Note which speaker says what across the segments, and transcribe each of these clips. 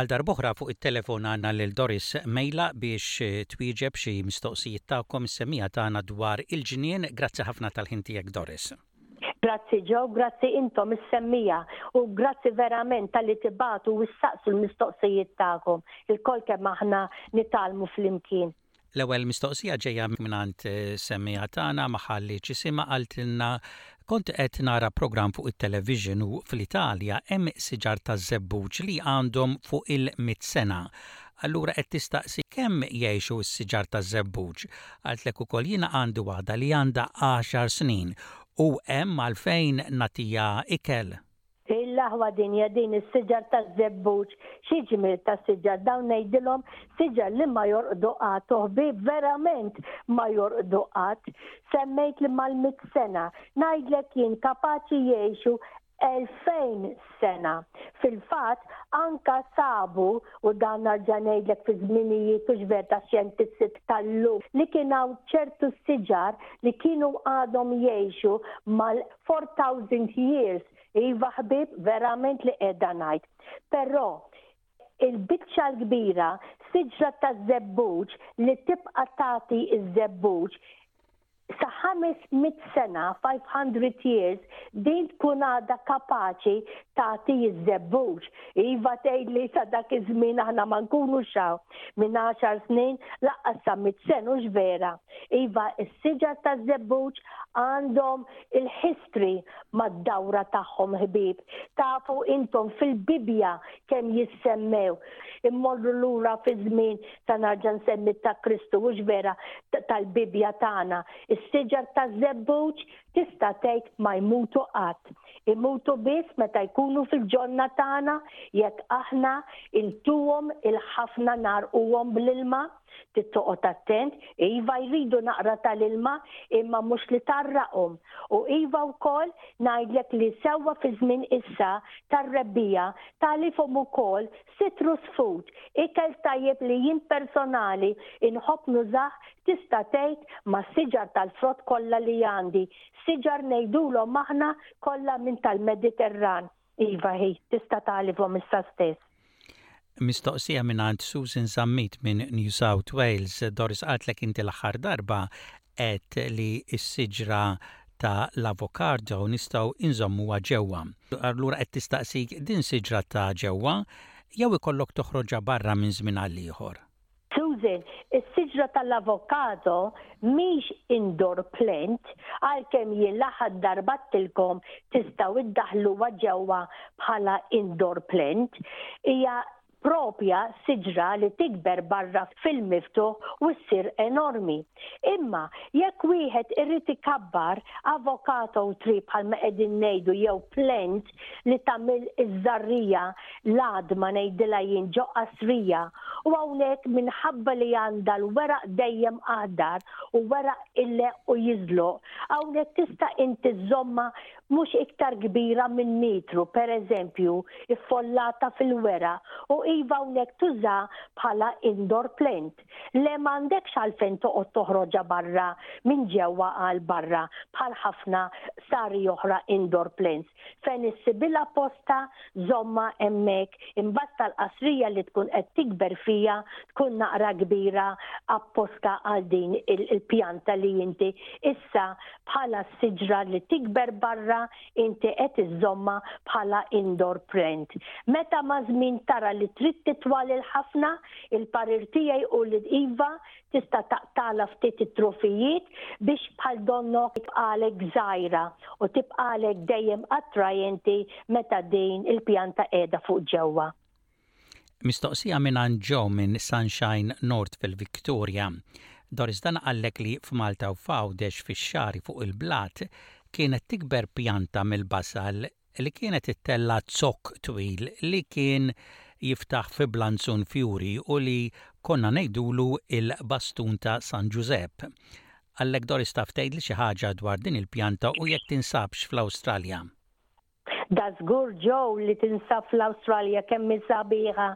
Speaker 1: għal darboħra fuq it-telefon għandna lil Doris Mejla biex eh, twieġeb xi mistoqsijiet tagħkom is-semija tagħna dwar il-ġnien. Grazzi ħafna tal-ħin tiegħek Doris.
Speaker 2: Grazzi ġew, grazzi intom is-semmija u grazzi verament tal-li tibatu u s-saqsu l-mistoqsijiet tagħkom. Il-kol kemm aħna nitalmu fl-imkien.
Speaker 1: L-ewwel mistoqsija ġejja mingħand semmiegħa tagħna ma ħallietx isimha qaltilna kont qed nara programm fuq it-television u fl-Italja hemm siġar taż-żebbuġ li għandhom fuq il-mitt sena. Allura qed tistaqsi kemm jgħixu s-siġar taż-żebbuġ. Qaltlek ukoll jiena għandi waħda li għandha għaxar snin u hemm għalfejn nagħtiha ikel.
Speaker 2: L-aħwa dinja din is-siġar taż-żebbuġ, xi ġmiel ta' siġar dawn ngħidilhom, siġar li ma jorqdu qatt u ħbieb verament ma jorqdu qatt. Semmejt li mal-mitt sena, ngħidlek jien kapaċi jgħixu elfejn sena. Fil-fatt anke sabu, u dan narġa' ngħidlek fi żminijiet hux ver tax-xjentisit tal-lum, li kien hawn ċertu siġar li kienu għadhom jgħixu mal. four thousand years. Iva ħbib, verament li qiegħda ngħid. Però il-biċċa l-kbira siġra ta' żebbuġ li tibqa' tagħti ż-żebbuġ sa 500 sena, 500 years, din tkun għadha kapaċi tagħti ż-żebbuġ. Iva tgħid li sa dak iż-żmien aħna ma nkunu xaw minn 10 snin laqqas sa mit sen hux vera. Iva, is-siġar taż-żebbuġ għandhom il-history mad-dawra tagħhom ħbieb. Tafu intom fil-Bibbja kemm jissemmew. Immorru lura fiż-żmien sa narġa' nsemmi ta' Kristu hux vera tal-Bibbja tagħna. Is-siġar taż-żebbuġ tista' tgħid ma jmutu qatt. Imutu biss meta jkunu fil-ġonna tagħna jekk aħna intuhom il-ħafna nagħrquhom bl-ilma. Trid toqgħod attent, iva jridu naqra tal-ilma imma mhux li tgħarraqhom. U iva wkoll ngħidlek li sewwa fi żmien issa tar-rebbiegħa tagħlifhom ukoll citrus food, ikel tajjeb li jien personali nħobb nużah tista' tgħid mas-siġar tal-frott kollha li għandi, siġar ngħidulhom aħna kollha minn tal-Mediterran. Iva hi, tista' tagħlibhom issa stess.
Speaker 1: Mistoqsija mingħand Susan Zammit minn New South Wales, Doris qatlek inti l-aħħar darba għedt li s-siġra ta' l-avokado nistgħu inżommuha ġewwa. Allura qed tistaqsik din siġra ta' ġewwa jew ikollok toħroġha barra minn żmien għal ieħor?
Speaker 2: Susan, is-siġra tal-avokado mhix indoor plant, għalkemm jien l-aħħar darba għedtilkom tistgħu ddaħħluha ġewwa bħala indoor plant. Hija proprja siġra li tikber barra fil-miftuħ u ssir enormi. Imma jekk wieħed irid ikabbar avocado tree bħalma qegħdin ngħidu jew plant li tagħmel iż-żarrija l-għadma ngħidilha jien ġo qasrija u hawnhekk minħabba li għandha l-weraq dejjem aħdar u weraq ileqq u jiżloq hawnhekk tista' inti żżommha mhux iktar kbira minn metru pereżempju iffollata fil-weraq u iva hawnhekk tużaha bħala indoor plant. int, le m'għandekx għalfejn toqgħod toħroġha barra minn ġewwa għal barra bħal ħafna sari oħra indoor planes. Fejn issibilha postha, żommha hemmhekk, imbasta l-qasrija li tkun qed tikber fiha tkun naqra kbira apposta għal din il-pjanta li inti issa bħala s-siġra li tikber barra inti qed iżżommha bħala indoor print. Meta maż-żmien tara li trid titwa' lil ħafna, il-parir tiegħi hu li iva, tista' taqtagħla ftit it-trufijiet biex bħal donno tibqagħlek żgħira u tibqagħlek dejjem attrajenti meta din il-pjanta qiegħda fuq ġewwa.
Speaker 1: Mistoqsija mingħand Jo minn Sunshine North fil-Victoria, Doris dan qallek li f'Malta u f'Għawdex fix-xagħri fuq il-blat kienet tikber pjanta mill-basal li kienet ittella' zokk twil li kien jiftaħ fi blanzun fjuri u li konna ngħidulu il-bastun ta' San Ġużepp. Qallek Doris taf tgħidli xi ħaġa dwar din il-pjanta u jekk tinsabx fl-Awstralja?
Speaker 2: Dażgur Joe li tinsab fl-Awstralja kemm hi sabiħa!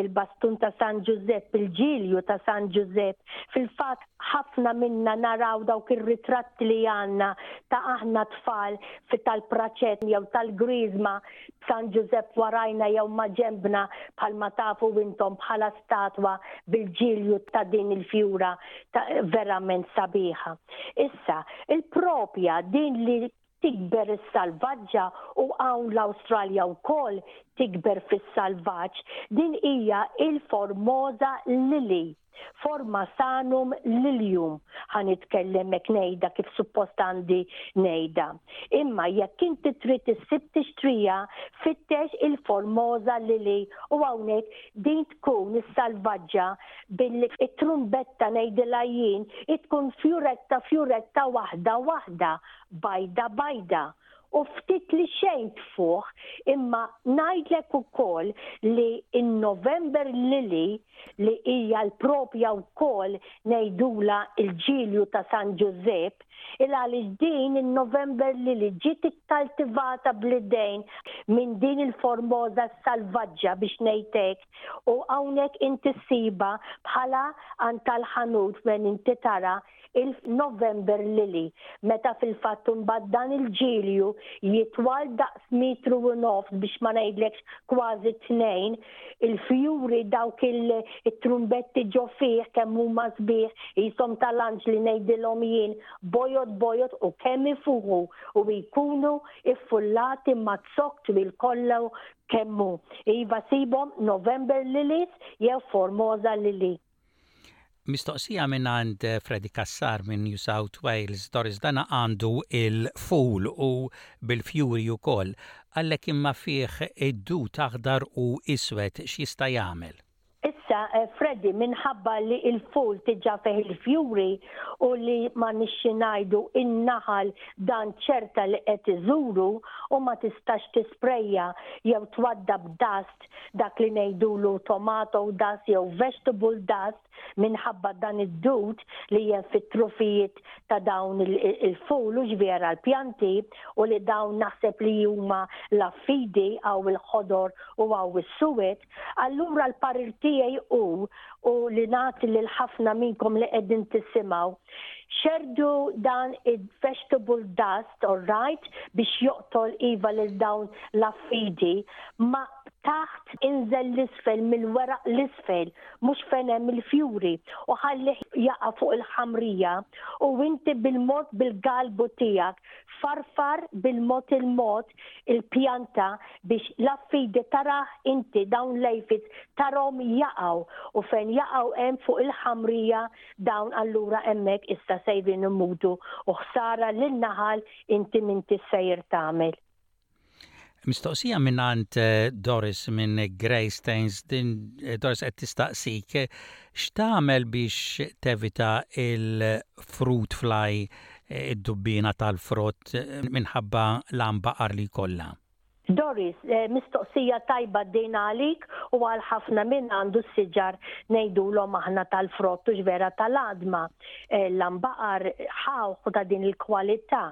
Speaker 2: Il-bastun ta' San Ġużepp, il-ġilju ta' San Ġużepp. Fil-fatt ħafna minna naraw dawk ir-ritratti li għandna ta' aħna tfal fi tal-praċett jew tal-Griżma b'San Ġużepp warajna jew maġenbna bħalma tafu intom bħala statwa bil-ġilju ta' din il-fjura ta' verament sabiħa. Issa, il-propja din li tikber is-salvaġġa u hawn l-Awstralja wkoll tikber fis-salvaġġ, din hija il-Formosa lily, Formasanum lilium, ħa nitkellem hekk ngħidha kif suppost għandi ngħidha. Imma jekk inti trid issib tixtriha, fittex il-Formosa lily u hawnhekk din tkun is-salvaġġa billi t-trumbetta ngħidilha jien hi tkun fjuretta fjuretta waħda waħda, bajda bajda u ftit li xejn tfuħ imma ngħidlek ukoll li n-November Lily li hija l-propja wkoll ngħidulha l-ġilju ta' San Ġużepp il għaliex din in-November Lily ġiet ikkaltivata bl-idejn minn din il-Formosa s-salvaġġa biex ngħid hekk u hawnhekk inti ssibha bħala għand tal-ħanut fejn inti tara il-November lily, meta fil-fatt imbagħad dan il-ġilju jitwal daqs metru u nofs biex ma ngħidlekx kważi tnejn, il-fjuri dawk it-trumbetti ġo fih kemm huma sbieħ qishom tal-anġli ngħidilhom jien bojod bojod u kemm ifuħu u jkunu ffullati maz-zokk twil kollu kemm hu. Iva sibhom November lilies jew Formosa lily.
Speaker 1: Mistoqsija mingħand Freddy Cassar minn New South Wales, Doris dana għandu il-full u bil-fjuri ukoll, għallek imma fih id-dud aħdar u iswed, x'jista' jagħmel?
Speaker 2: Issa Freddy minħabba li il-full diġa fih il-fjuri u li ma nixxi ngħidu in-naħal dan ċerta li qed iżuru u ma tistax tisprejja jew twaddab das dust, dak li ngħidulu tomato dust jew vegetable dust minħabba dan id-dud li hemm fit-trufijiet ta' dawn il-ful u ġvieher għall-pjanti u li dawn naħseb li huma l-affidi hawn il-ħodor u hawn is-suwed, allura l-parir tiegħi hu u li nagħti lil ħafna minnkom li qegħdin tisimgħu. Xerdu dan il-vegetable dust, all right, biex joqtol iva lil dawn l-affidi, ma taħt inżel l-isfel mill-weraq l-isfel, mhux fejn hemm il-fjuri, u ħalli jaqa' fuq il-ħamrija u inti bil-mod bil-galbu tiegħek farfar bil-mod il-mod il-pjanta biex la f'idek tarah inti dawn l-għejfiet tarhom jaqgħu u fejn jaqgħu hemm fuq il-ħamrija dawn allura hemmhekk issa sejrin imutu u ħsara lin-naħal inti m'inti x'sejjer tagħmel.
Speaker 1: Mistoqsija mingħand eh, Doris minn Grey Stains, din eh, Doris qed tistaqsik eh, x'tagħmel biex tevita il-fruit fly id-dubbiena tal-frott minħabba l-għan baqar li jkollha.
Speaker 2: Doris, Mistoqsija tajba din għalik u għal ħafna min għandu s-siġar ngħidulhom aħna tal-frott hux vera tal-għadma. L-għan baqar ħawħ u ta' din il-kwalità.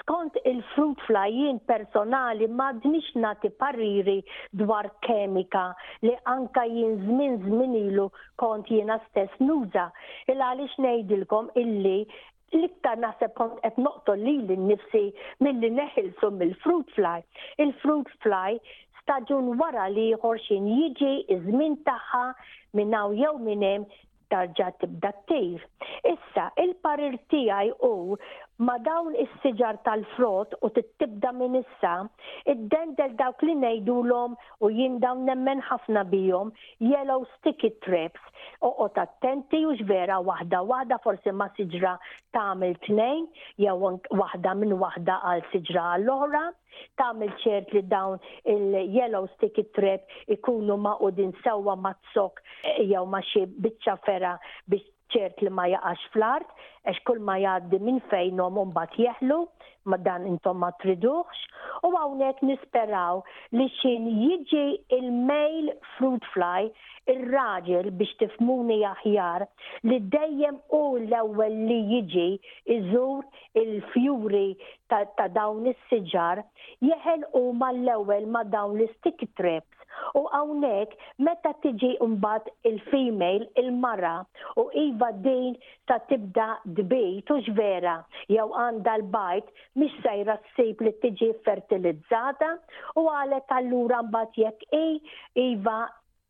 Speaker 2: Skont il-fruit fly jien personali m'għadnix nagħti pariri dwar kemika li anka jien żmien żmien ilu kont jiena stess nuża. Il għaliex ngħidilkom illi L-iktar naħseb kont qed noqtol lili nnifsi milli neħilsu mill-fruit fly. Il-fruit fly staġun wara l-ieħor x'in jiġi ż-żmien tagħha minn hawn jew minn hemm tarġa' tibda ttir. Issa, il-parir tiegħi hu ma' dawn is-siġar tal-frott u tittibda minn issa, iddendel dawk li ngħidulhom u jien dawn nemmen ħafna bihom, yellow sticky thrips. Oqgħod attenti u x'vera waħda waħda forsi ma' siġra tagħmel tnejn jew waħda minn waħda għal siġra għall-oħra, tagħmel ċert li dawn il-yellow sticky trap ikunu maqudin sewwa ma' zok eh, jew ma' xi biċċa fera biex ċert li ma jaqax fl-art, għax kull ma jgħaddi minn fejnhom mbagħad jeħlu, ma dan intom ma triduhx u hawnhekk nisperaw li xin jiġi il-male fruit fly ir-raġel biex tifhmuni aħjar li dejjem hu l-ewwel li jiġi iżur il-fjuri ta' dawn is-siġar jeħel huma l-ewwel ma' dawn l-stick trip. U hawnhekk meta tiġi mbagħad il-female, il-mara, u iva din sa tibda tbid hux vera jew għandha l-bajd mhix sejra ssib li tiġi fertilizzata u għalhekk allura mbagħad jekk hi iva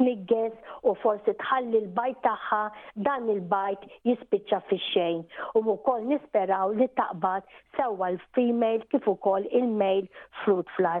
Speaker 2: tniggeż u forsi tħalli l-bajd tagħha dan il-bajd jispiċċa fix-xejn u wkoll nisperaw li taqbad sewwa l-female kif ukoll il-male fruit fly.